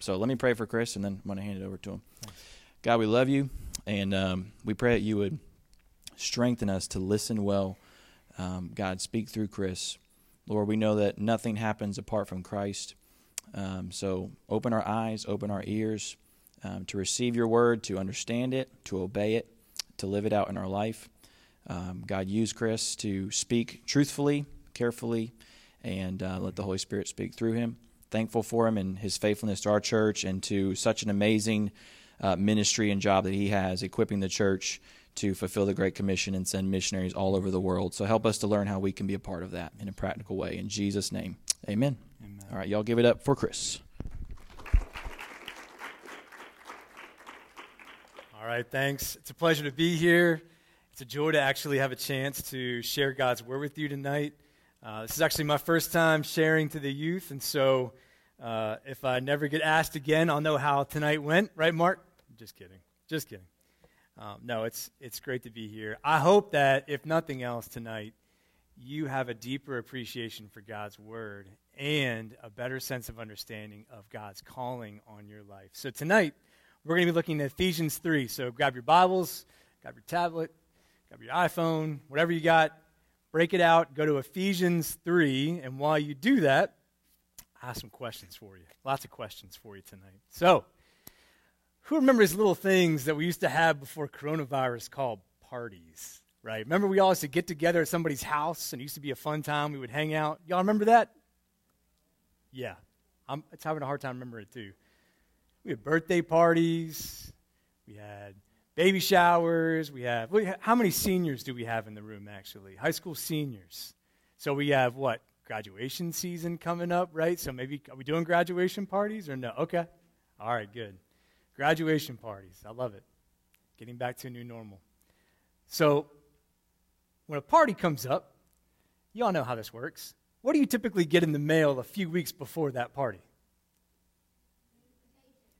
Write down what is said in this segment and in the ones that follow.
So let me pray for Chris, and then I'm going to hand it over to him. God, we love you, and um, we pray that you would strengthen us to listen well. Um, God, speak through Chris. Lord, we know that nothing happens apart from Christ. Um, so open our eyes, open our ears um, to receive your word, to understand it, to obey it, to live it out in our life. Um, God, use Chris to speak truthfully, carefully, and uh, let the Holy Spirit speak through him. Thankful for him and his faithfulness to our church and to such an amazing uh, ministry and job that he has, equipping the church to fulfill the Great Commission and send missionaries all over the world. So help us to learn how we can be a part of that in a practical way. In Jesus' name, amen. amen. All right, y'all give it up for Chris. All right, thanks. It's a pleasure to be here. It's a joy to actually have a chance to share God's word with you tonight. Uh, this is actually my first time sharing to the youth, and so uh, if I never get asked again, I'll know how tonight went, right, Mark? Just kidding. Just kidding. Um, no, it's, it's great to be here. I hope that, if nothing else tonight, you have a deeper appreciation for God's word and a better sense of understanding of God's calling on your life. So, tonight, we're going to be looking at Ephesians 3. So, grab your Bibles, grab your tablet, grab your iPhone, whatever you got, break it out, go to Ephesians 3, and while you do that, I have some questions for you. Lots of questions for you tonight. So, who remembers little things that we used to have before coronavirus called parties? Right? Remember, we all used to get together at somebody's house, and it used to be a fun time. We would hang out. Y'all remember that? Yeah. I'm it's having a hard time remembering it, too. We had birthday parties. We had baby showers. We have, how many seniors do we have in the room, actually? High school seniors. So we have what? Graduation season coming up, right? So maybe, are we doing graduation parties or no? Okay. All right, good. Graduation parties. I love it. Getting back to a new normal. So when a party comes up, you all know how this works. What do you typically get in the mail a few weeks before that party?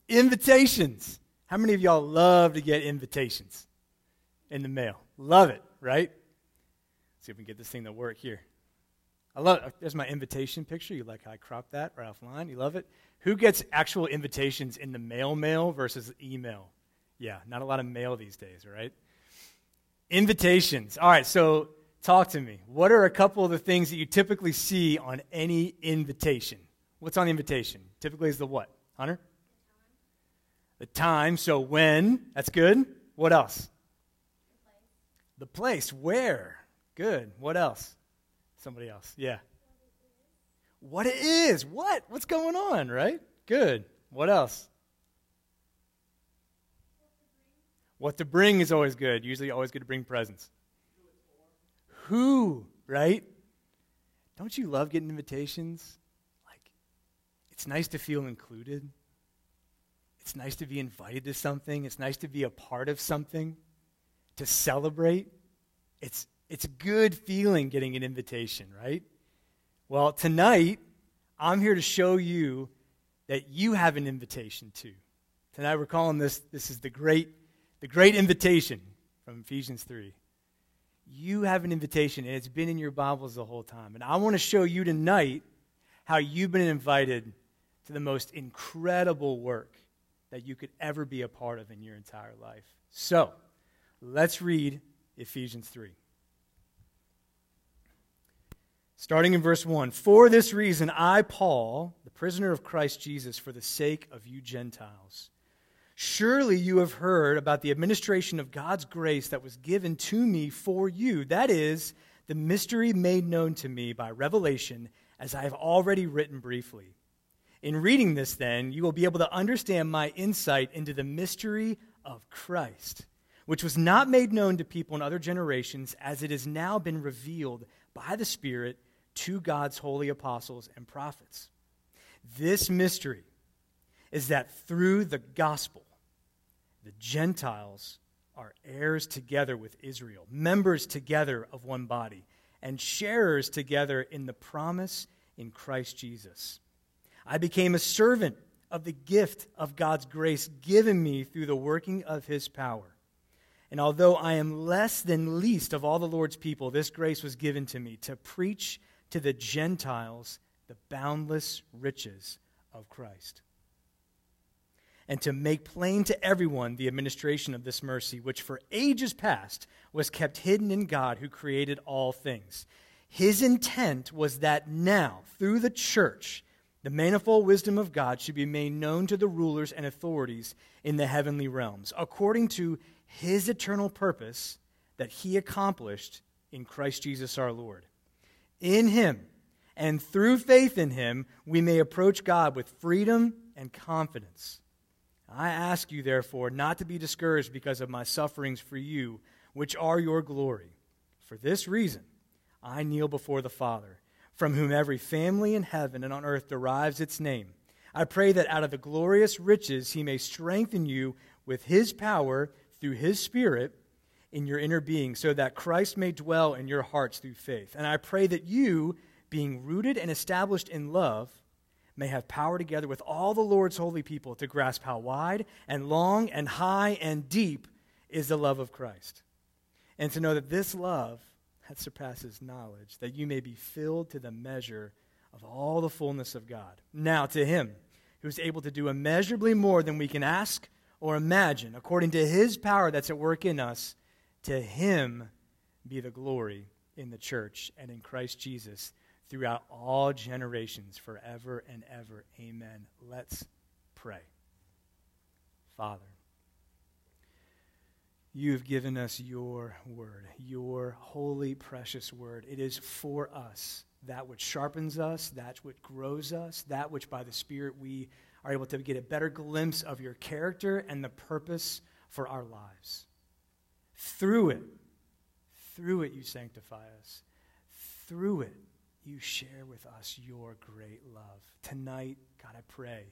Invitations. How many of y'all love to get invitations in the mail? Love it, right? Let's see if we can get this thing to work here. I love it. There's my invitation picture. You like how I cropped that right offline? You love it? Who gets actual invitations in the mail mail versus email? Yeah, not a lot of mail these days, right? Invitations. All right, so talk to me. What are a couple of the things that you typically see on any invitation? What's on the invitation? Typically is the what? Hunter? The time, so when, that's good. What else? The place. Where? Good. What else? Somebody else. Yeah. What it is. What? What's going on, right? Good. What else? What to bring is always good. Usually, always good to bring presents. Who, right? Don't you love getting invitations? Like, it's nice to feel included. It's nice to be invited to something. It's nice to be a part of something, to celebrate. It's, it's a good feeling getting an invitation, right? Well, tonight, I'm here to show you that you have an invitation too. Tonight we're calling this this is the great the great invitation from Ephesians 3. You have an invitation and it's been in your Bibles the whole time. And I want to show you tonight how you've been invited to the most incredible work that you could ever be a part of in your entire life. So, let's read Ephesians 3. Starting in verse 1 For this reason, I, Paul, the prisoner of Christ Jesus, for the sake of you Gentiles, surely you have heard about the administration of God's grace that was given to me for you. That is, the mystery made known to me by revelation, as I have already written briefly. In reading this, then, you will be able to understand my insight into the mystery of Christ, which was not made known to people in other generations, as it has now been revealed by the Spirit to God's holy apostles and prophets. This mystery is that through the gospel, the Gentiles are heirs together with Israel, members together of one body, and sharers together in the promise in Christ Jesus. I became a servant of the gift of God's grace given me through the working of his power. And although I am less than least of all the Lord's people, this grace was given to me to preach to the Gentiles the boundless riches of Christ. and to make plain to everyone the administration of this mercy, which for ages past was kept hidden in God who created all things. His intent was that now, through the church, the manifold wisdom of God should be made known to the rulers and authorities in the heavenly realms, according to his eternal purpose that he accomplished in Christ Jesus our Lord. In him, and through faith in him, we may approach God with freedom and confidence. I ask you, therefore, not to be discouraged because of my sufferings for you, which are your glory. For this reason, I kneel before the Father, from whom every family in heaven and on earth derives its name. I pray that out of the glorious riches he may strengthen you with his power through his Spirit in your inner being, so that Christ may dwell in your hearts through faith. And I pray that you, being rooted and established in love, may have power together with all the Lord's holy people to grasp how wide and long and high and deep is the love of Christ. And to know that this love that surpasses knowledge, that you may be filled to the measure of all the fullness of God. Now, to him who is able to do immeasurably more than we can ask or imagine, according to his power that's at work in us, to him be the glory in the church and in Christ Jesus throughout all generations, forever and ever. Amen. Let's pray. Father, you have given us your word, your holy, precious word. It is for us, that which sharpens us, that which grows us, that which by the Spirit we are able to get a better glimpse of your character and the purpose for our lives. Through it, through it, you sanctify us. Through it, you share with us your great love. Tonight, God, I pray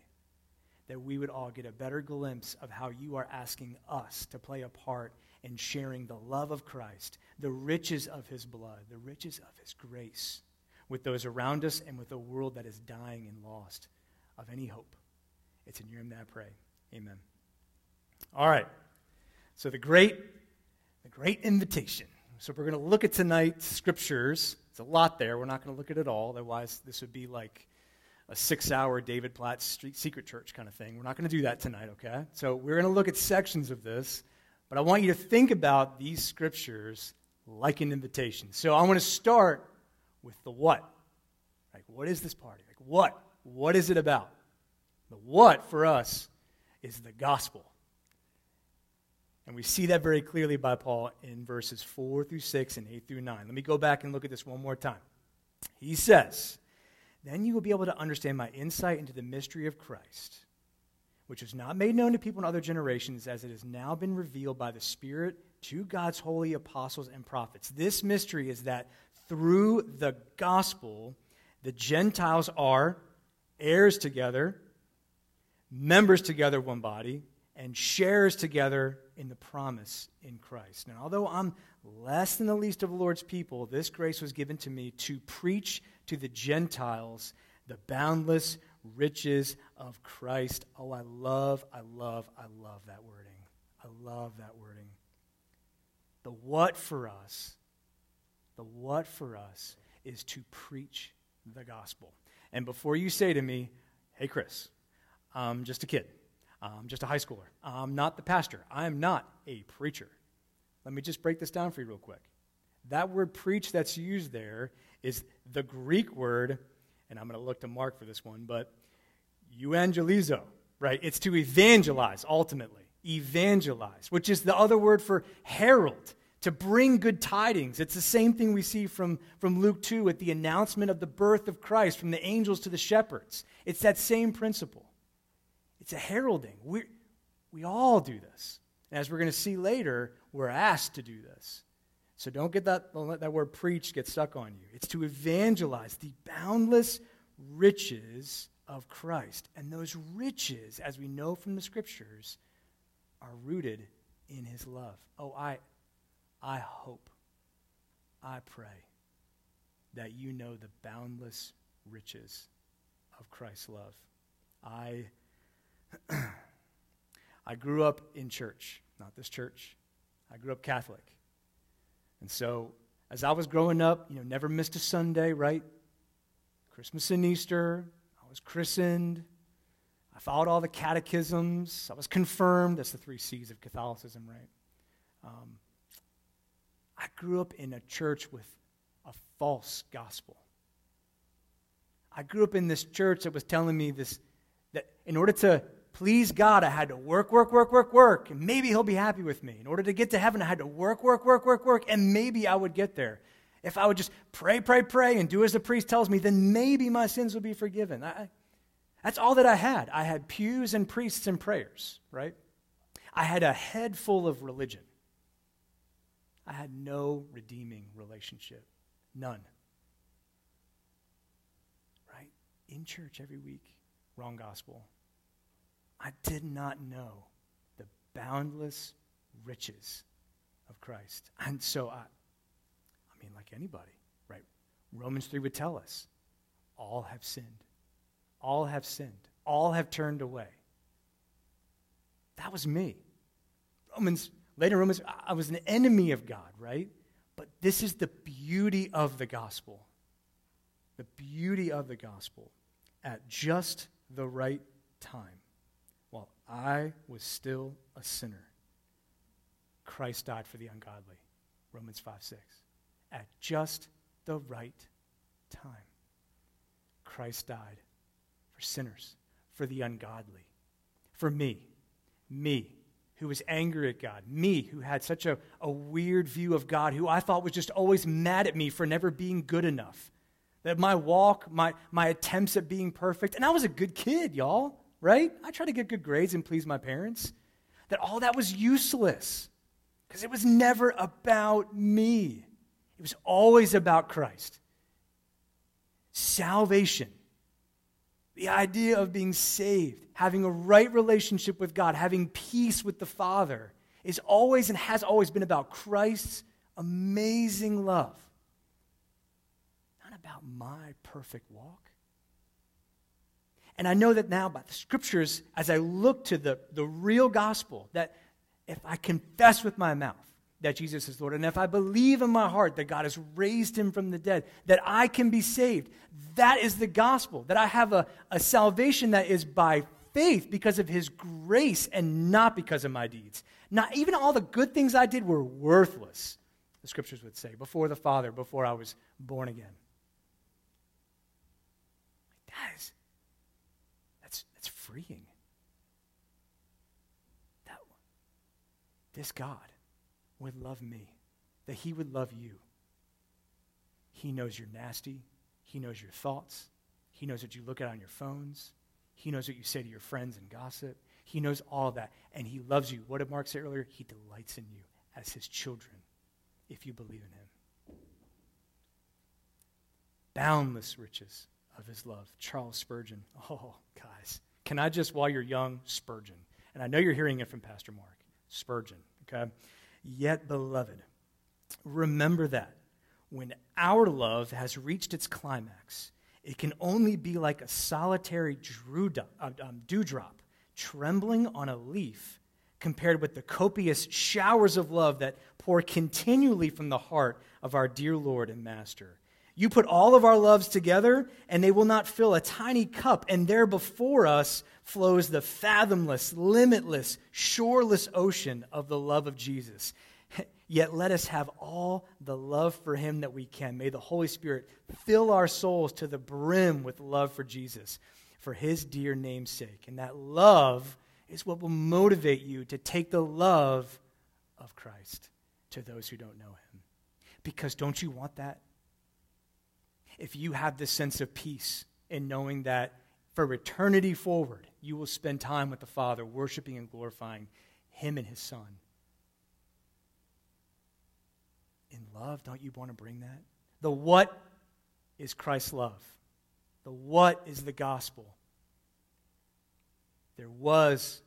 that we would all get a better glimpse of how you are asking us to play a part in sharing the love of Christ, the riches of his blood, the riches of his grace with those around us and with a world that is dying and lost of any hope. It's in your name that I pray. Amen. All right. So the great the great invitation. So we're going to look at tonight's scriptures it's a lot there. We're not going to look at it all. Otherwise, this would be like a six hour David Platt Street Secret Church kind of thing. We're not going to do that tonight, okay? So we're going to look at sections of this, but I want you to think about these scriptures like an invitation. So I want to start with the what. Like, what is this party? Like, what? What is it about? The what for us is the gospel. And we see that very clearly by Paul in verses 4 through 6 and 8 through 9. Let me go back and look at this one more time. He says, Then you will be able to understand my insight into the mystery of Christ, which was not made known to people in other generations, as it has now been revealed by the Spirit to God's holy apostles and prophets. This mystery is that through the gospel, the Gentiles are heirs together, members together of one body, and shares together in the promise in Christ. Now, although I'm less than the least of the Lord's people, this grace was given to me to preach to the Gentiles the boundless riches of Christ. Oh, I love, I love, I love that wording. I love that wording. The what for us, the what for us is to preach the gospel. And before you say to me, hey, Chris, I'm just a kid. I'm just a high schooler. I'm not the pastor. I'm not a preacher. Let me just break this down for you real quick. That word preach that's used there is the Greek word, and I'm going to look to Mark for this one, but evangelizo, right? It's to evangelize ultimately. Evangelize, which is the other word for herald, to bring good tidings. It's the same thing we see from, from Luke 2 at the announcement of the birth of Christ from the angels to the shepherds. It's that same principle. It's a heralding. we we all do this. And as we're going to see later, we're asked to do this. So don't get that, don't let that word preach get stuck on you. It's to evangelize the boundless riches of Christ. And those riches, as we know from the scriptures, are rooted in his love. Oh, I, I hope, I pray that you know the boundless riches of Christ's love. I I grew up in church, not this church. I grew up Catholic. And so, as I was growing up, you know, never missed a Sunday, right? Christmas and Easter, I was christened. I followed all the catechisms. I was confirmed. That's the three C's of Catholicism, right? Um, I grew up in a church with a false gospel. I grew up in this church that was telling me this that in order to please God, I had to work, work, work, work, work, and maybe He'll be happy with me. In order to get to heaven, I had to work, work, work, work, work, and maybe I would get there. If I would just pray, pray, pray, and do as the priest tells me, then maybe my sins would be forgiven. I, that's all that I had. I had pews and priests and prayers, right? I had a head full of religion. I had no redeeming relationship. None. Right? In church every week. Wrong gospel. I did not know the boundless riches of Christ. And so I, I mean, like anybody, right? Romans 3 would tell us all have sinned. All have sinned. All have turned away. That was me. Romans Later, Romans, I was an enemy of God, right? But this is the beauty of the gospel. The beauty of the gospel. At just the right time, I was still a sinner, Christ died for the ungodly. Romans 5 6. At just the right time, Christ died for sinners, for the ungodly, for me, me, who was angry at God, me, who had such a, a weird view of God, who I thought was just always mad at me for never being good enough. That my walk, my, my attempts at being perfect, and I was a good kid, y'all, right? I tried to get good grades and please my parents. That all that was useless because it was never about me, it was always about Christ. Salvation the idea of being saved, having a right relationship with God, having peace with the Father, is always and has always been about Christ's amazing love. Not about my perfect walk. And I know that now by the scriptures, as I look to the, the real gospel, that if I confess with my mouth that Jesus is Lord. And if I believe in my heart that God has raised him from the dead, that I can be saved, that is the gospel. That I have a, a salvation that is by faith because of his grace and not because of my deeds. Not even all the good things I did were worthless, the scriptures would say, before the Father, before I was born again. That is, freeing. That, this God would love me, that He would love you. He knows you're nasty. He knows your thoughts. He knows what you look at on your phones. He knows what you say to your friends and gossip. He knows all that. And He loves you. What did Mark say earlier? He delights in you as His children if you believe in Him. Boundless riches of His love. Charles Spurgeon. Oh, guys. Can I just, while you're young, Spurgeon? And I know you're hearing it from Pastor Mark. Spurgeon, okay? Yet, beloved, remember that when our love has reached its climax, it can only be like a solitary uh, um, dewdrop trembling on a leaf compared with the copious showers of love that pour continually from the heart of our dear Lord and Master. You put all of our loves together, and they will not fill a tiny cup, and there before us flows the fathomless, limitless, shoreless ocean of the love of Jesus. Yet let us have all the love for him that we can. May the Holy Spirit fill our souls to the brim with love for Jesus, for his dear name's sake. And that love is what will motivate you to take the love of Christ to those who don't know him. Because don't you want that? If you have this sense of peace in knowing that for eternity forward, you will spend time with the Father, worshiping and glorifying Him and His Son. In love, don't you want to bring that? The what is Christ's love? The what is the gospel? There was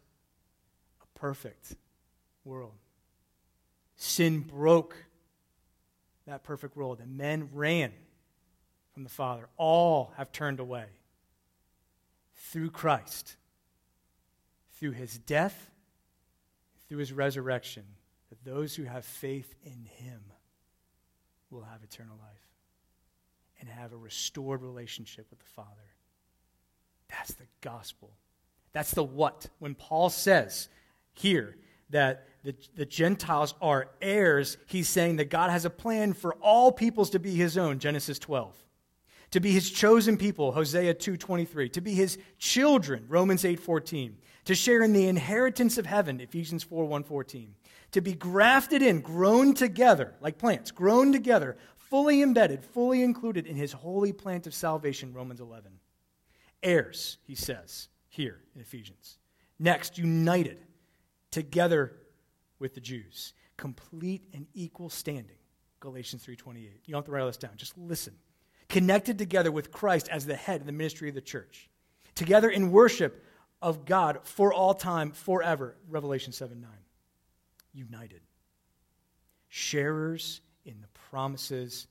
a perfect world. Sin broke that perfect world, and men ran from the Father. All have turned away. Through Christ, through his death, through his resurrection, that those who have faith in him will have eternal life and have a restored relationship with the Father. That's the gospel. That's the what. When Paul says here that the, the Gentiles are heirs, he's saying that God has a plan for all peoples to be his own, Genesis 12. To be his chosen people, Hosea 2:23. To be his children, Romans 8:14. To share in the inheritance of heaven, Ephesians 4:114. To be grafted in, grown together, like plants, grown together, fully embedded, fully included in his holy plant of salvation, Romans 11. Heirs, he says here in Ephesians. Next, united together with the Jews, complete and equal standing. Galatians 3:28. You don't have to write all this down. Just listen. Connected together with Christ as the head of the ministry of the church. Together in worship of God for all time, forever. Revelation 7 9. United. Sharers in the promises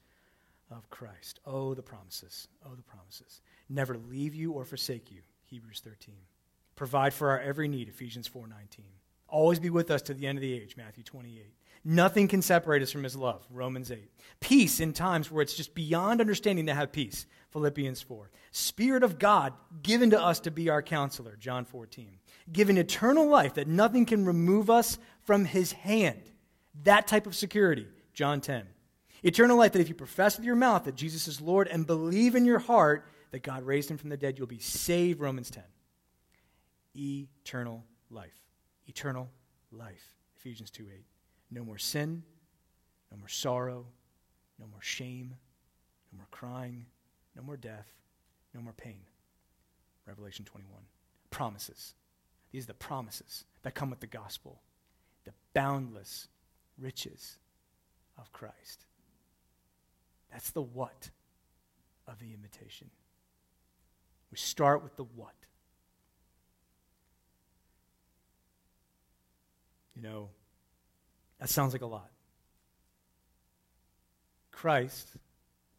of Christ. Oh, the promises. Oh, the promises. Never leave you or forsake you. Hebrews 13. Provide for our every need. Ephesians 4:19. Always be with us to the end of the age, Matthew 28. Nothing can separate us from his love, Romans 8. Peace in times where it's just beyond understanding to have peace, Philippians 4. Spirit of God given to us to be our counselor, John 14. Given eternal life that nothing can remove us from his hand. That type of security, John 10. Eternal life that if you profess with your mouth that Jesus is Lord and believe in your heart that God raised him from the dead, you'll be saved, Romans 10. Eternal life eternal life. Ephesians 2 8. No more sin, no more sorrow, no more shame, no more crying, no more death, no more pain. Revelation 21. Promises. These are the promises that come with the gospel, the boundless riches of Christ. That's the what of the invitation. We start with the what. You know, that sounds like a lot. Christ,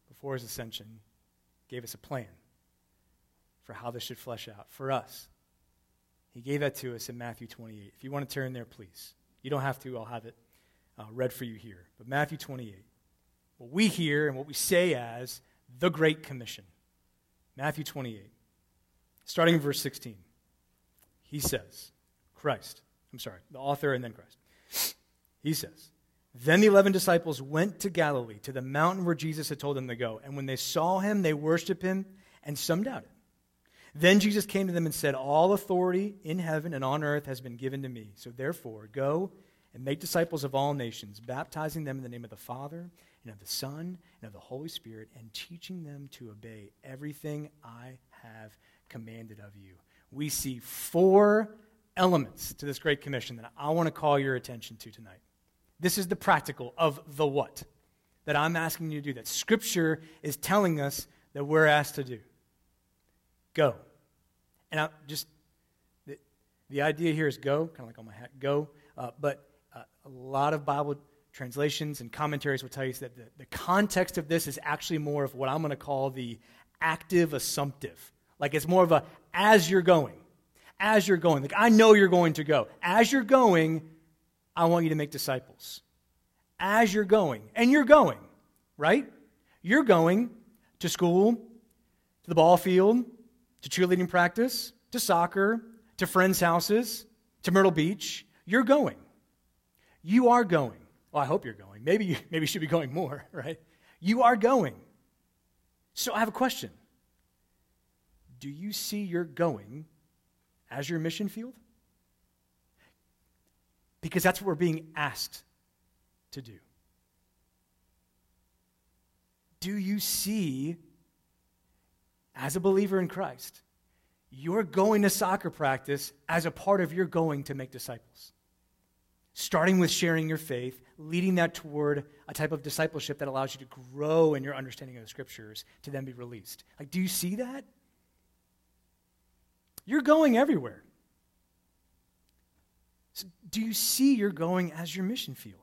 before his ascension, gave us a plan for how this should flesh out for us. He gave that to us in Matthew 28. If you want to turn there, please. You don't have to, I'll have it uh, read for you here. But Matthew 28. What we hear and what we say as the Great Commission. Matthew 28. Starting in verse 16. He says, Christ, I'm sorry, the author and then Christ. He says, Then the eleven disciples went to Galilee, to the mountain where Jesus had told them to go. And when they saw him, they worshiped him, and some doubted. Then Jesus came to them and said, All authority in heaven and on earth has been given to me. So therefore, go and make disciples of all nations, baptizing them in the name of the Father, and of the Son, and of the Holy Spirit, and teaching them to obey everything I have commanded of you. We see four elements to this Great Commission that I want to call your attention to tonight. This is the practical of the what that I'm asking you to do, that Scripture is telling us that we're asked to do. Go. And I just, the, the idea here is go, kind of like on my hat, go. Uh, but uh, a lot of Bible translations and commentaries will tell you that the, the context of this is actually more of what I'm going to call the active assumptive. Like it's more of a as you're going as you're going. Like, I know you're going to go. As you're going, I want you to make disciples. As you're going. And you're going, right? You're going to school, to the ball field, to cheerleading practice, to soccer, to friends' houses, to Myrtle Beach. You're going. You are going. Well, I hope you're going. Maybe you, maybe you should be going more, right? You are going. So I have a question. Do you see your going as your mission field? Because that's what we're being asked to do. Do you see, as a believer in Christ, you're going to soccer practice as a part of your going to make disciples? Starting with sharing your faith, leading that toward a type of discipleship that allows you to grow in your understanding of the scriptures to then be released. Like, do you see that? You're going everywhere. So do you see you're going as your mission field?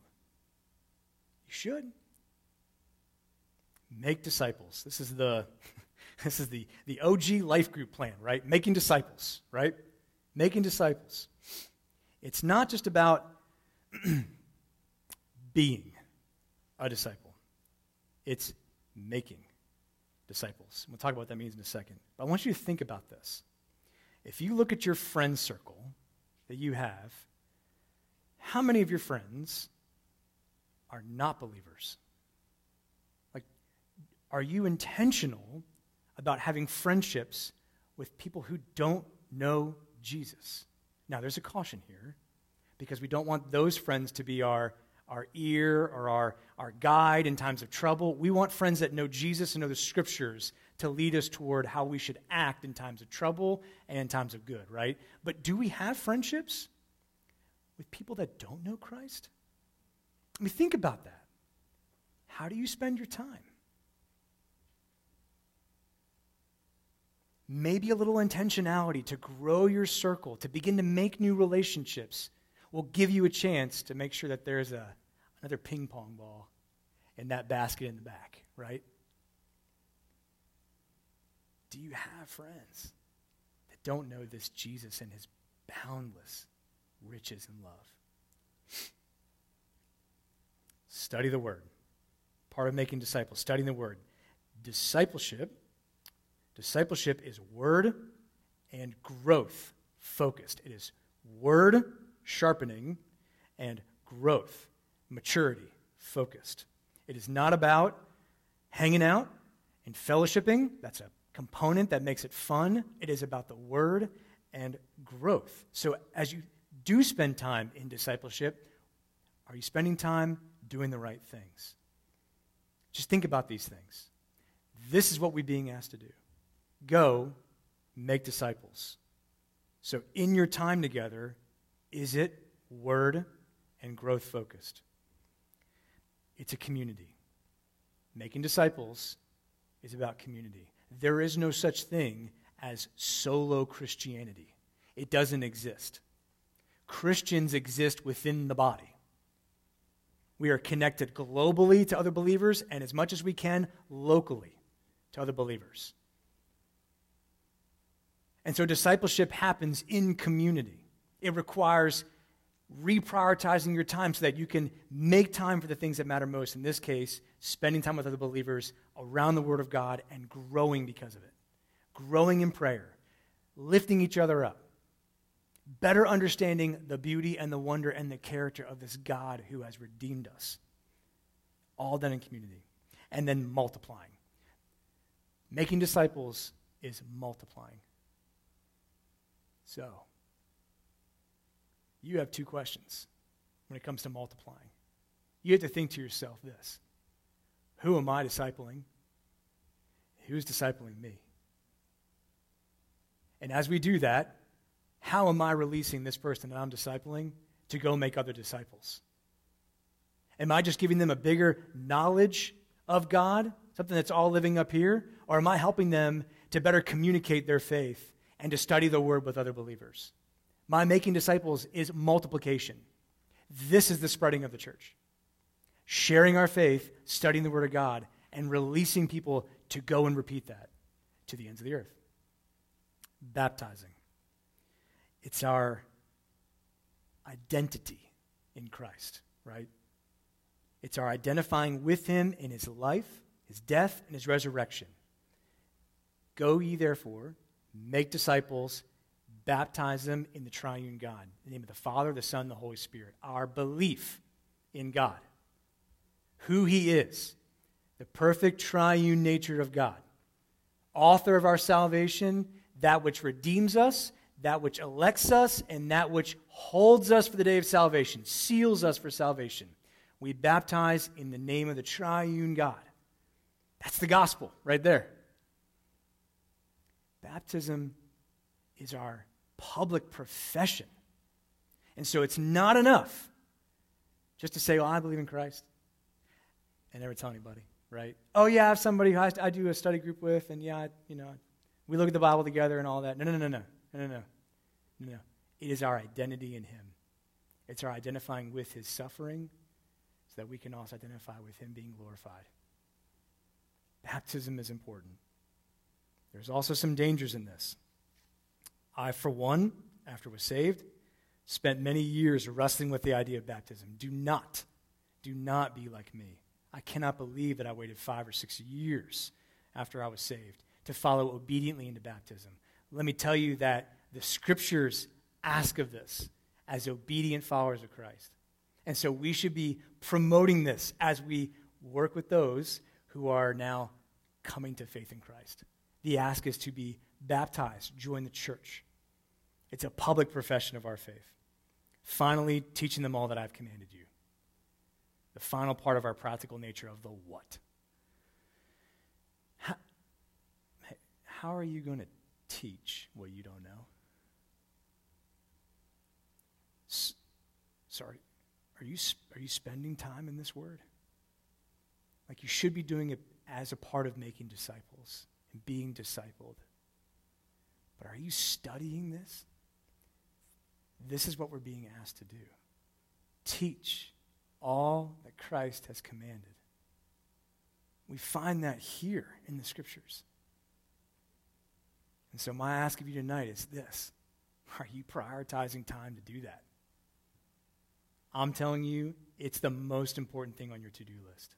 You should. Make disciples. This is the this is the, the OG life group plan, right? Making disciples, right? Making disciples. It's not just about being a disciple. It's making disciples. We'll talk about what that means in a second. But I want you to think about this if you look at your friend circle that you have, how many of your friends are not believers? Like, are you intentional about having friendships with people who don't know Jesus? Now, there's a caution here because we don't want those friends to be our, our ear or our, our guide in times of trouble. We want friends that know Jesus and know the scriptures to lead us toward how we should act in times of trouble and in times of good, right? But do we have friendships with people that don't know Christ? I mean, think about that. How do you spend your time? Maybe a little intentionality to grow your circle, to begin to make new relationships, will give you a chance to make sure that there's a, another ping pong ball in that basket in the back, right? Do you have friends that don't know this Jesus and his boundless riches and love? Study the Word. Part of making disciples, studying the Word. Discipleship, discipleship is word and growth focused. It is word sharpening and growth, maturity focused. It is not about hanging out and fellowshipping. That's a component that makes it fun. It is about the word and growth. So as you do spend time in discipleship, are you spending time doing the right things? Just think about these things. This is what we're being asked to do go make disciples. So, in your time together, is it word and growth focused? It's a community. Making disciples is about community. There is no such thing as solo Christianity, it doesn't exist. Christians exist within the body. We are connected globally to other believers and as much as we can locally to other believers. And so discipleship happens in community. It requires reprioritizing your time so that you can make time for the things that matter most. In this case, spending time with other believers around the Word of God and growing because of it. Growing in prayer, lifting each other up, better understanding the beauty and the wonder and the character of this God who has redeemed us. All done in community. And then multiplying. Making disciples is multiplying. So, you have two questions when it comes to multiplying. You have to think to yourself this Who am I discipling? Who's discipling me? And as we do that, how am I releasing this person that I'm discipling to go make other disciples? Am I just giving them a bigger knowledge of God, something that's all living up here? Or am I helping them to better communicate their faith and to study the word with other believers? My making disciples is multiplication. This is the spreading of the church. Sharing our faith, studying the Word of God, and releasing people to go and repeat that to the ends of the earth. Baptizing. It's our identity in Christ, right? It's our identifying with Him in His life, His death, and His resurrection. Go ye therefore, make disciples, baptize them in the triune God, in the name of the Father, the Son, the Holy Spirit. Our belief in God, who He is, the perfect triune nature of God, author of our salvation, that which redeems us, that which elects us, and that which holds us for the day of salvation, seals us for salvation. We baptize in the name of the triune God. That's the gospel right there. Baptism is our public profession. And so it's not enough just to say, well, I believe in Christ and never tell anybody, right? Oh, yeah, I have somebody who I, do a study group with, and yeah, you know, we look at the Bible together and all that. No, no, no, no, no, no, no, no, no. It is our identity in Him. It's our identifying with His suffering so that we can also identify with Him being glorified. Baptism is important. There's also some dangers in this. I, for one, after was saved, spent many years wrestling with the idea of baptism. Do not, do not be like me. I cannot believe that I waited five or six years after I was saved to follow obediently into baptism. Let me tell you that the scriptures ask of this as obedient followers of Christ. And so we should be promoting this as we work with those who are now coming to faith in Christ. The ask is to be baptized, join the church. It's a public profession of our faith. Finally, teaching them all that I've commanded you. The final part of our practical nature of the what. How, how are you going to teach what you don't know? S- sorry, are you, are you spending time in this word? Like you should be doing it as a part of making disciples and being discipled. But are you studying this? This is what we're being asked to do teach all that Christ has commanded. We find that here in the scriptures. And so, my ask of you tonight is this Are you prioritizing time to do that? I'm telling you, it's the most important thing on your to do list.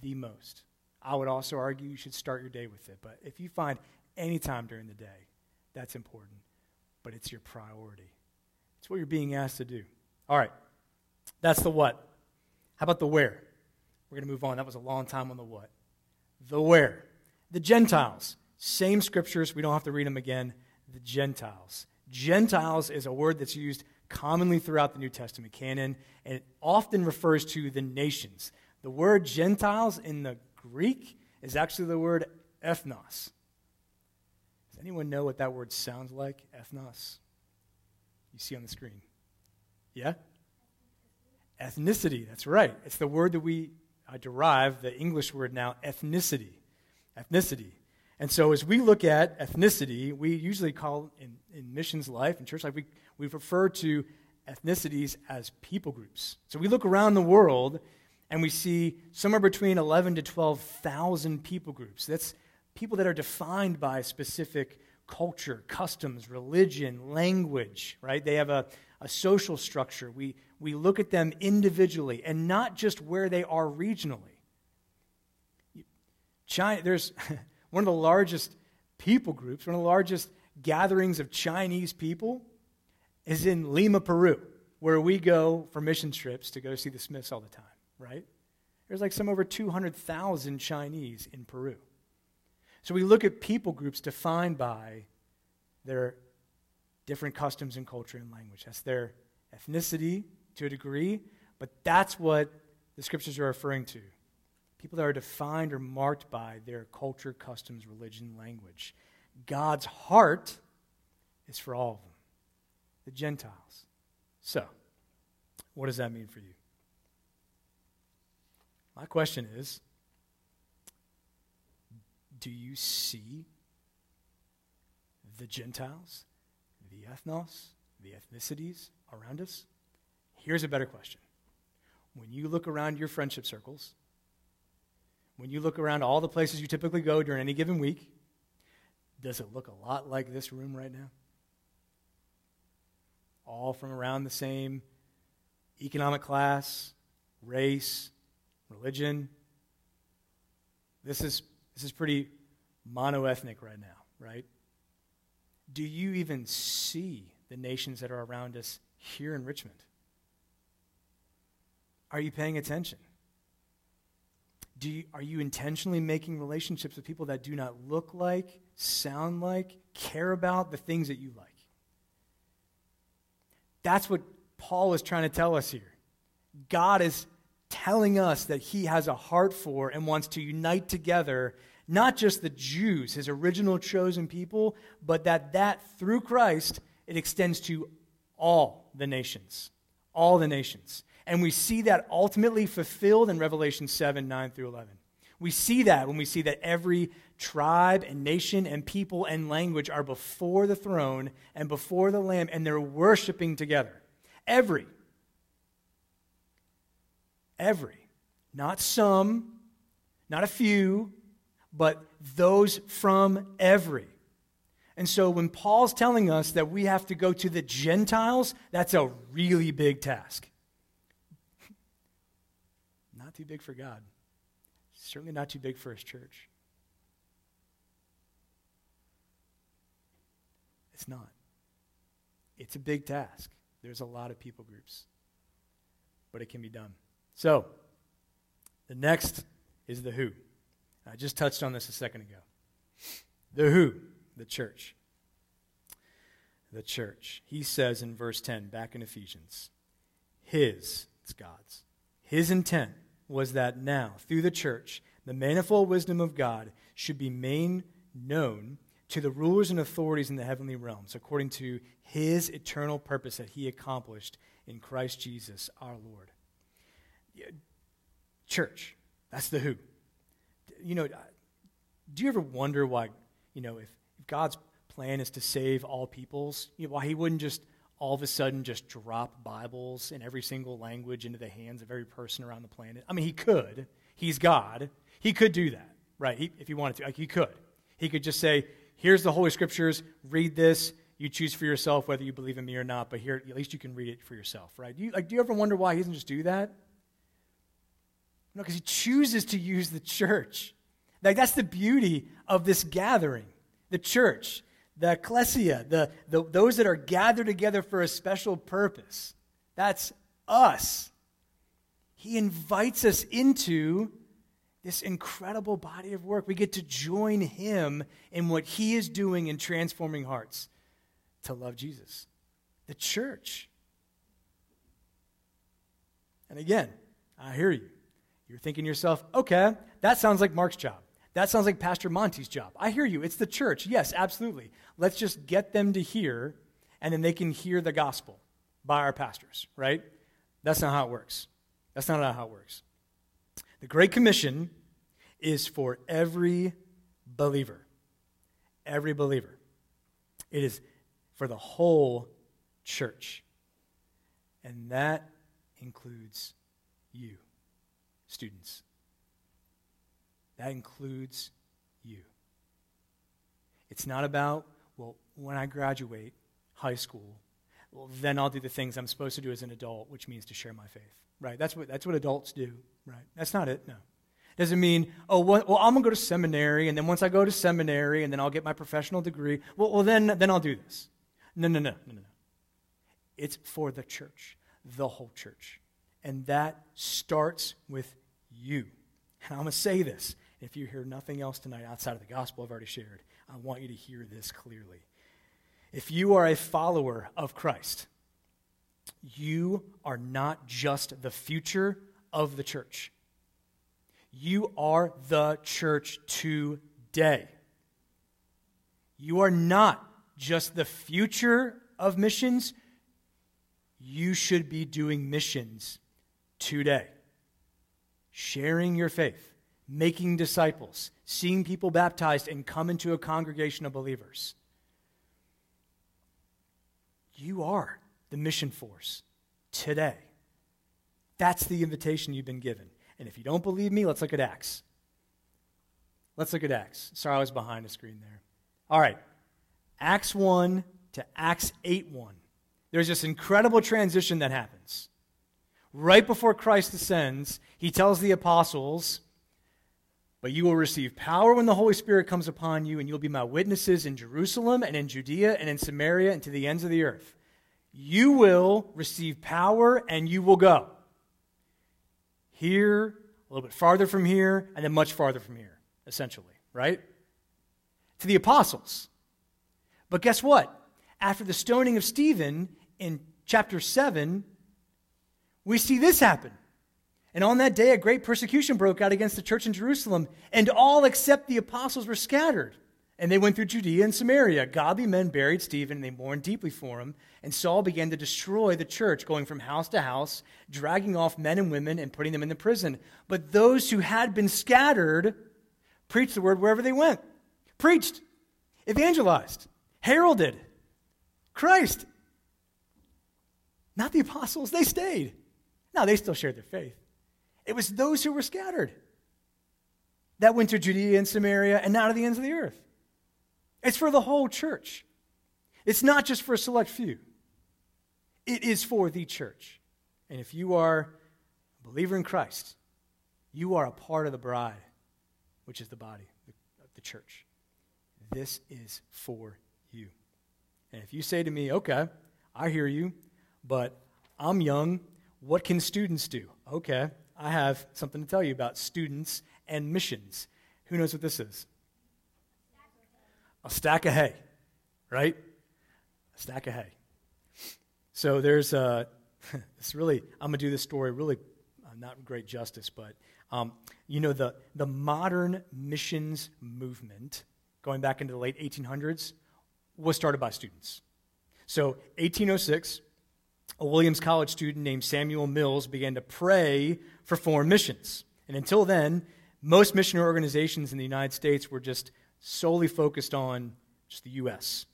The most. I would also argue you should start your day with it. But if you find any time during the day, that's important. But it's your priority. It's what you're being asked to do. All right. That's the what. How about the where? We're going to move on. That was a long time on the what. The where. The Gentiles. Same scriptures. We don't have to read them again. The Gentiles. Gentiles is a word that's used commonly throughout the New Testament canon, and it often refers to the nations. The word Gentiles in the Greek is actually the word ethnos. Does anyone know what that word sounds like? Ethnos. You see on the screen. Yeah? Ethnicity, that's right. It's the word that we uh, derive, the English word now, ethnicity. Ethnicity. And so as we look at ethnicity, we usually call, in, in missions life, in church life, we, we refer to ethnicities as people groups. So we look around the world and we see somewhere between 11 to 12,000 people groups. That's people that are defined by specific culture, customs, religion, language, right? They have a, a social structure. We, we look at them individually and not just where they are regionally. China, there's one of the largest people groups, one of the largest gatherings of Chinese people is in Lima, Peru, where we go for mission trips to go see the Smiths all the time, right? There's like some over 200,000 Chinese in Peru. So we look at people groups defined by their different customs and culture and language. That's their ethnicity to a degree, but that's what the scriptures are referring to. People that are defined or marked by their culture, customs, religion, language. God's heart is for all of them, the Gentiles. So, what does that mean for you? My question is do you see the Gentiles, the ethnos, the ethnicities around us? Here's a better question. When you look around your friendship circles, when you look around all the places you typically go during any given week, does it look a lot like this room right now? All from around the same economic class, race, religion. This is, this is pretty monoethnic right now, right? Do you even see the nations that are around us here in Richmond? Are you paying attention? Do you, are you intentionally making relationships with people that do not look like, sound like, care about the things that you like? That's what Paul is trying to tell us here. God is telling us that he has a heart for and wants to unite together not just the Jews, his original chosen people, but that that through Christ it extends to all the nations. All the nations. And we see that ultimately fulfilled in Revelation 7 9 through 11. We see that when we see that every tribe and nation and people and language are before the throne and before the Lamb, and they're worshiping together. Every. Every. Not some, not a few, but those from every. And so when Paul's telling us that we have to go to the Gentiles, that's a really big task. Too big for God. Certainly not too big for his church. It's not. It's a big task. There's a lot of people groups, but it can be done. So, the next is the who. I just touched on this a second ago. The who, the church. The church. He says in verse 10, back in Ephesians, His, it's God's, His intent was that now, through the church, the manifold wisdom of God should be made known to the rulers and authorities in the heavenly realms, according to His eternal purpose that He accomplished in Christ Jesus our Lord. Church, that's the who. You know, do you ever wonder why, you know, if, if God's plan is to save all peoples, you know, why He wouldn't just all of a sudden just drop Bibles in every single language into the hands of every person around the planet? I mean, He could. He's God. He could do that, right? He, if He wanted to. Like, he could. He could just say, here's the Holy Scriptures, read this. You choose for yourself whether you believe in me or not, but here, at least you can read it for yourself, right? You, like, do you ever wonder why he doesn't just do that? No, because he chooses to use the church. Like, that's the beauty of this gathering, the church, the ecclesia, the, the, those that are gathered together for a special purpose. That's us. He invites us into this incredible body of work. We get to join him in what he is doing in transforming hearts to love Jesus, the church. And again, I hear you. You're thinking to yourself, okay, that sounds like Mark's job. That sounds like Pastor Monty's job. I hear you. It's the church. Yes, absolutely. Let's just get them to hear, and then they can hear the gospel by our pastors, right? That's not how it works. That's not how it works. The Great Commission is for every believer. Every believer. It is for the whole church. And that includes you students. That includes you. It's not about, well, when I graduate high school, well, then I'll do the things I'm supposed to do as an adult, which means to share my faith. Right? That's what, that's what adults do. Right? That's not it. No. Doesn't mean, oh, well, well I'm going to go to seminary, and then once I go to seminary, and then I'll get my professional degree, well, well then, then I'll do this. No, no, no, no, no. It's for the church, the whole church. And that starts with you. And I'm going to say this. If you hear nothing else tonight outside of the gospel I've already shared, I want you to hear this clearly. If you are a follower of Christ, you are not just the future of the church. You are the church today. You are not just the future of missions. You should be doing missions today sharing your faith, making disciples, seeing people baptized, and come into a congregation of believers. You are the mission force today. That's the invitation you've been given. And if you don't believe me, let's look at Acts. Let's look at Acts. Sorry, I was behind the screen there. All right. Acts 1 to Acts 8 1. There's this incredible transition that happens right before Christ ascends, he tells the apostles, But you will receive power when the Holy Spirit comes upon you, and you'll be my witnesses in Jerusalem and in Judea and in Samaria and to the ends of the earth. You will receive power and you will go. Here, a little bit farther from here, and then much farther from here, essentially, right? To the apostles. But guess what? After the stoning of Stephen in chapter 7, we see this happen. And on that day, a great persecution broke out against the church in Jerusalem, and all except the apostles were scattered. And they went through Judea and Samaria. Godly men buried Stephen, and they mourned deeply for him. And Saul began to destroy the church, going from house to house, dragging off men and women and putting them in the prison. But those who had been scattered preached the word wherever they went. Preached, evangelized, heralded Christ. Not the apostles, they stayed. Now, they still shared their faith. It was those who were scattered that went to Judea and Samaria and now to the ends of the earth. It's for the whole church. It's not just for a select few, it is for the church. And if you are a believer in Christ, you are a part of the bride, which is the body of the church. This is for you. And if you say to me, okay, I hear you, but I'm young. What can students do? Okay, I have something to tell you about students and missions. Who knows what this is? A stack of hay, right? A stack of hay. So there's a, it's really, I'm going to do this story really uh, not great justice, but um, you know, the, the modern missions movement, going back into the late 1800s, was started by students. So, 1806, a Williams College student named Samuel Mills began to pray for foreign missions. And until then, most missionary organizations in the United States were just solely focused on just the U.S.,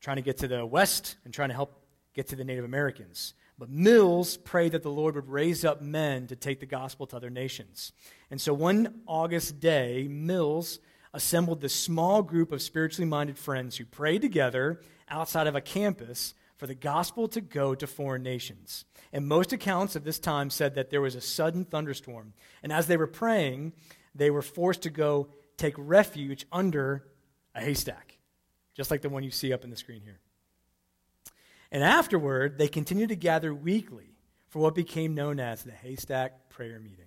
trying to get to the West and trying to help get to the Native Americans. But Mills prayed that the Lord would raise up men to take the gospel to other nations. And so one August day, Mills assembled this small group of spiritually minded friends who prayed together outside of a campus for the gospel to go to foreign nations. And most accounts of this time said that there was a sudden thunderstorm. And as they were praying, they were forced to go take refuge under a haystack, just like the one you see up in the screen here. And afterward, they continued to gather weekly for what became known as the Haystack Prayer Meeting.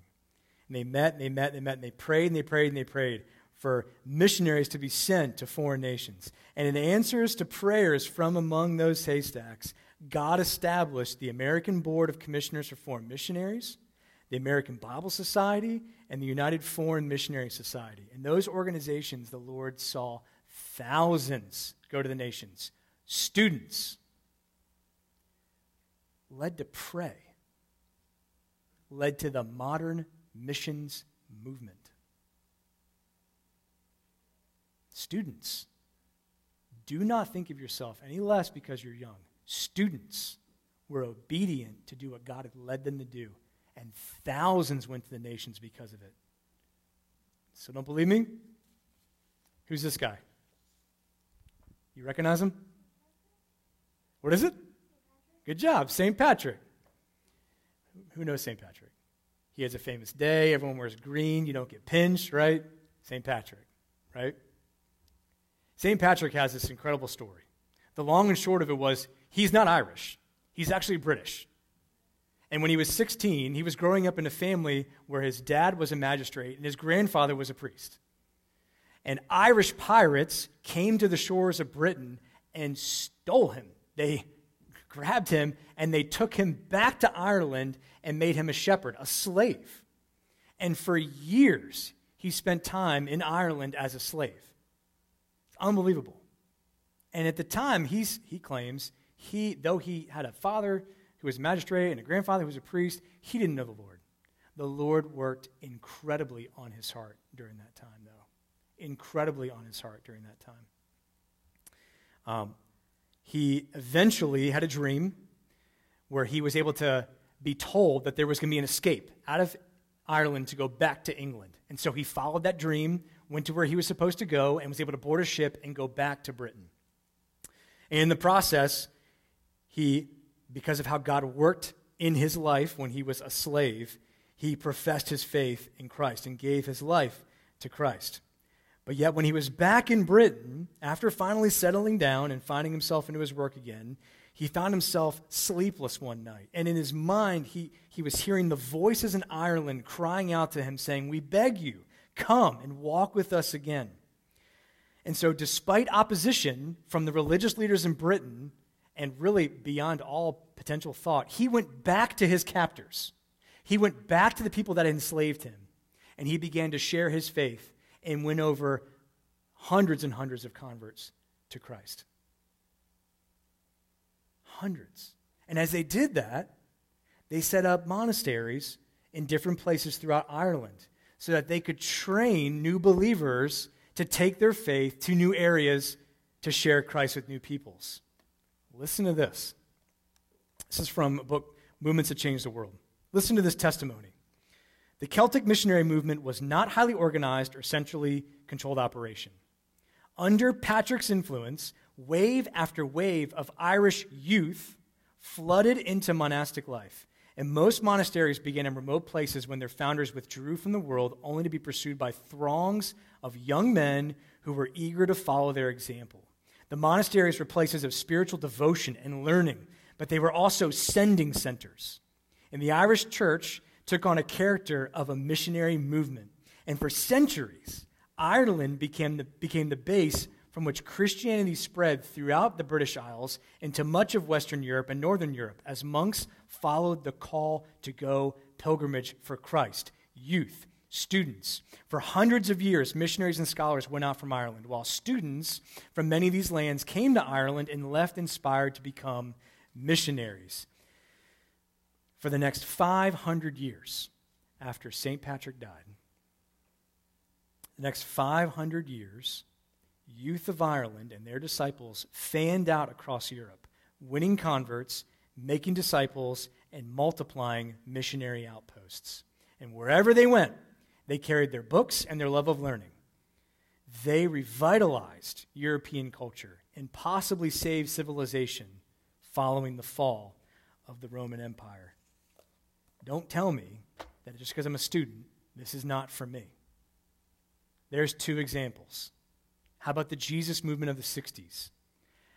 And they met and they met and they met and they prayed and they prayed and they prayed for missionaries to be sent to foreign nations. And in answers to prayers from among those haystacks, God established the American Board of Commissioners for Foreign Missionaries, the American Bible Society, and the United Foreign Missionary Society. In those organizations, the Lord saw thousands go to the nations, students led to pray, led to the modern missions movement. Students, do not think of yourself any less because you're young. Students were obedient to do what God had led them to do, and thousands went to the nations because of it. So don't believe me? Who's this guy? You recognize him? What is it? Good job, St. Patrick. Who knows St. Patrick? He has a famous day. Everyone wears green. You don't get pinched, right? St. Patrick, right? St. Patrick has this incredible story. The long and short of it was he's not Irish, he's actually British. And when he was 16, he was growing up in a family where his dad was a magistrate and his grandfather was a priest. And Irish pirates came to the shores of Britain and stole him. They grabbed him, and they took him back to Ireland and made him a shepherd, a slave. And for years, he spent time in Ireland as a slave. Unbelievable. And at the time, he's, he claims, he, though he had a father who was a magistrate and a grandfather who was a priest, he didn't know the Lord. The Lord worked incredibly on his heart during that time, though. Incredibly on his heart during that time. Um, he eventually had a dream where he was able to be told that there was going to be an escape out of Ireland to go back to England. And so he followed that dream, went to where he was supposed to go, and was able to board a ship and go back to Britain. And in the process, he, because of how God worked in his life when he was a slave, he professed his faith in Christ and gave his life to Christ. But yet, when he was back in Britain, after finally settling down and finding himself into his work again, he found himself sleepless one night. And in his mind, he, he was hearing the voices in Ireland crying out to him, saying, We beg you, come and walk with us again. And so, despite opposition from the religious leaders in Britain, and really beyond all potential thought, he went back to his captors. He went back to the people that enslaved him, and he began to share his faith and win over hundreds and hundreds of converts to Christ. Hundreds. And as they did that, they set up monasteries in different places throughout Ireland so that they could train new believers to take their faith to new areas to share Christ with new peoples. Listen to this. This is from a book, Movements That Change the World. Listen to this testimony. The Celtic missionary movement was not highly organized or centrally controlled operation. Under Patrick's influence, wave after wave of Irish youth flooded into monastic life. And most monasteries began in remote places when their founders withdrew from the world, only to be pursued by throngs of young men who were eager to follow their example. The monasteries were places of spiritual devotion and learning, but they were also sending centers. And the Irish church took on a character of a missionary movement. And for centuries, Ireland became the, became the base from which Christianity spread throughout the British Isles into much of Western Europe and Northern Europe as monks followed the call to go pilgrimage for Christ. Youth, students. For hundreds of years, missionaries and scholars went out from Ireland, while students from many of these lands came to Ireland and left inspired to become missionaries. For the next 500 years after St. Patrick died, the next 500 years, youth of Ireland and their disciples fanned out across Europe, winning converts, making disciples, and multiplying missionary outposts. And wherever they went, they carried their books and their love of learning. They revitalized European culture and possibly saved civilization following the fall of the Roman Empire. Don't tell me that just because I'm a student, this is not for me. There's two examples. How about the Jesus movement of the 60s?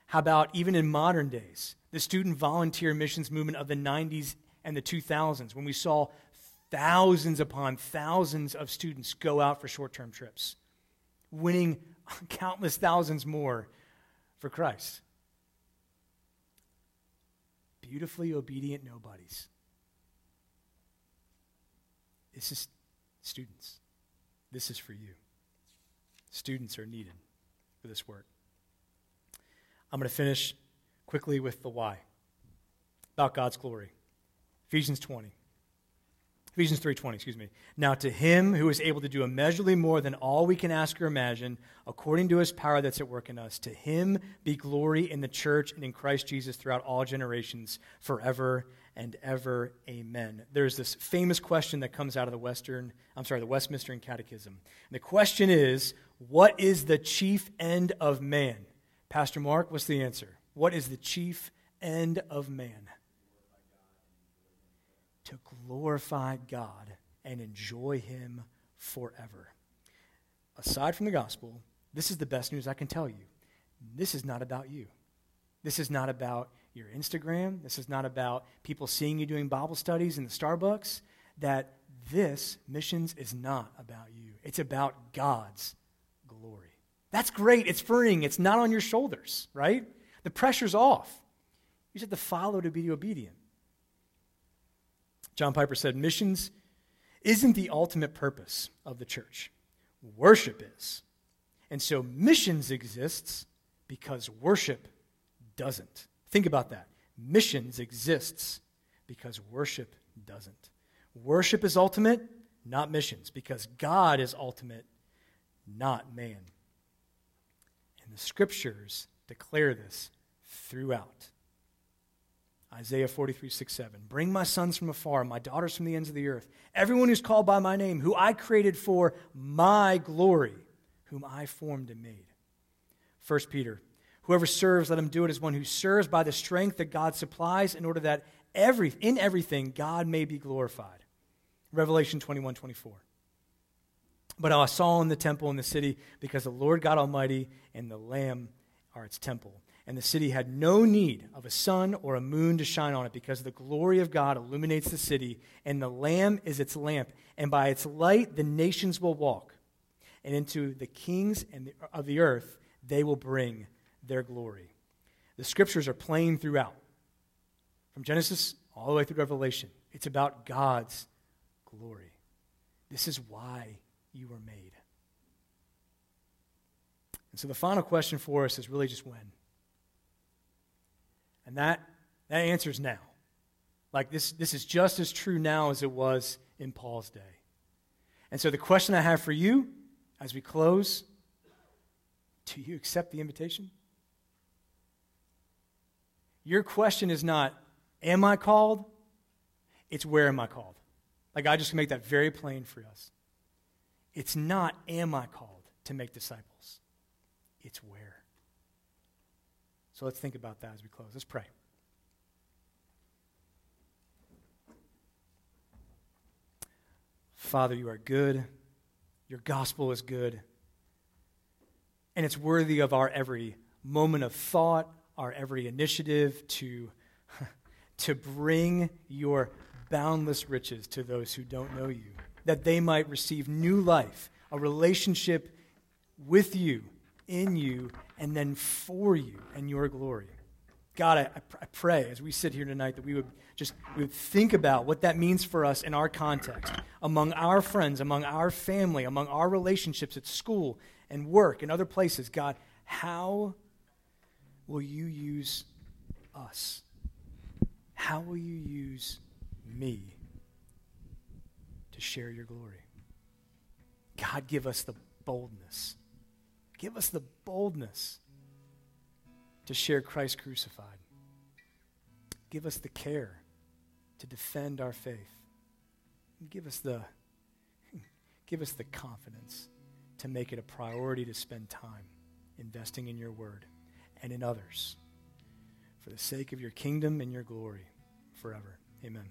How about even in modern days, the student volunteer missions movement of the 90s and the 2000s, when we saw thousands upon thousands of students go out for short term trips, winning countless thousands more for Christ? Beautifully obedient nobodies. This is students. This is for you. Students are needed for this work. I'm going to finish quickly with the why about God's glory. Ephesians 20. Ephesians 3:20, excuse me. Now to him who is able to do immeasurably more than all we can ask or imagine, according to his power that's at work in us, to him be glory in the church and in Christ Jesus throughout all generations, forever and ever. Amen. There's this famous question that comes out of the Western, I'm sorry, the Westminster Catechism. And the question is, what is the chief end of man? Pastor Mark, what's the answer? What is the chief end of man? To glorify God and enjoy Him forever. Aside from the gospel, this is the best news I can tell you. This is not about you. This is not about your Instagram. This is not about people seeing you doing Bible studies in the Starbucks. That this, missions, is not about you. It's about God's. That's great. It's freeing. It's not on your shoulders, right? The pressure's off. You just have to follow to be obedient. John Piper said, Missions isn't the ultimate purpose of the church, worship is. And so missions exists because worship doesn't. Think about that. Missions exists because worship doesn't. Worship is ultimate, not missions, because God is ultimate, not man. The scriptures declare this throughout. Isaiah 43, 6, 7. Bring my sons from afar, my daughters from the ends of the earth, everyone who's called by my name, who I created for my glory, whom I formed and made. 1 Peter. Whoever serves, let him do it as one who serves by the strength that God supplies, in order that every, in everything God may be glorified. Revelation 21, 24. But I saw in the temple in the city because the Lord God Almighty and the Lamb are its temple. And the city had no need of a sun or a moon to shine on it because the glory of God illuminates the city, and the Lamb is its lamp. And by its light, the nations will walk. And into the kings and of the earth, they will bring their glory. The scriptures are plain throughout, from Genesis all the way through Revelation. It's about God's glory. This is why you were made. And so the final question for us is really just when. And that, that answer is now. Like this, this is just as true now as it was in Paul's day. And so the question I have for you as we close do you accept the invitation? Your question is not, Am I called? It's, Where am I called? Like, I just make that very plain for us. It's not, am I called to make disciples? It's where. So let's think about that as we close. Let's pray. Father, you are good. Your gospel is good. And it's worthy of our every moment of thought, our every initiative to to bring your boundless riches to those who don't know you, that they might receive new life, a relationship with you, in you, and then for you and your glory. God, I, I pray as we sit here tonight that we would just we would think about what that means for us in our context, among our friends, among our family, among our relationships at school and work and other places. God, how will you use us? How will you use me to share your glory? God, give us the boldness. Give us the boldness to share Christ crucified. Give us the care to defend our faith. Give us the give us the confidence to make it a priority to spend time investing in your word and in others for the sake of your kingdom and your glory forever. Amen.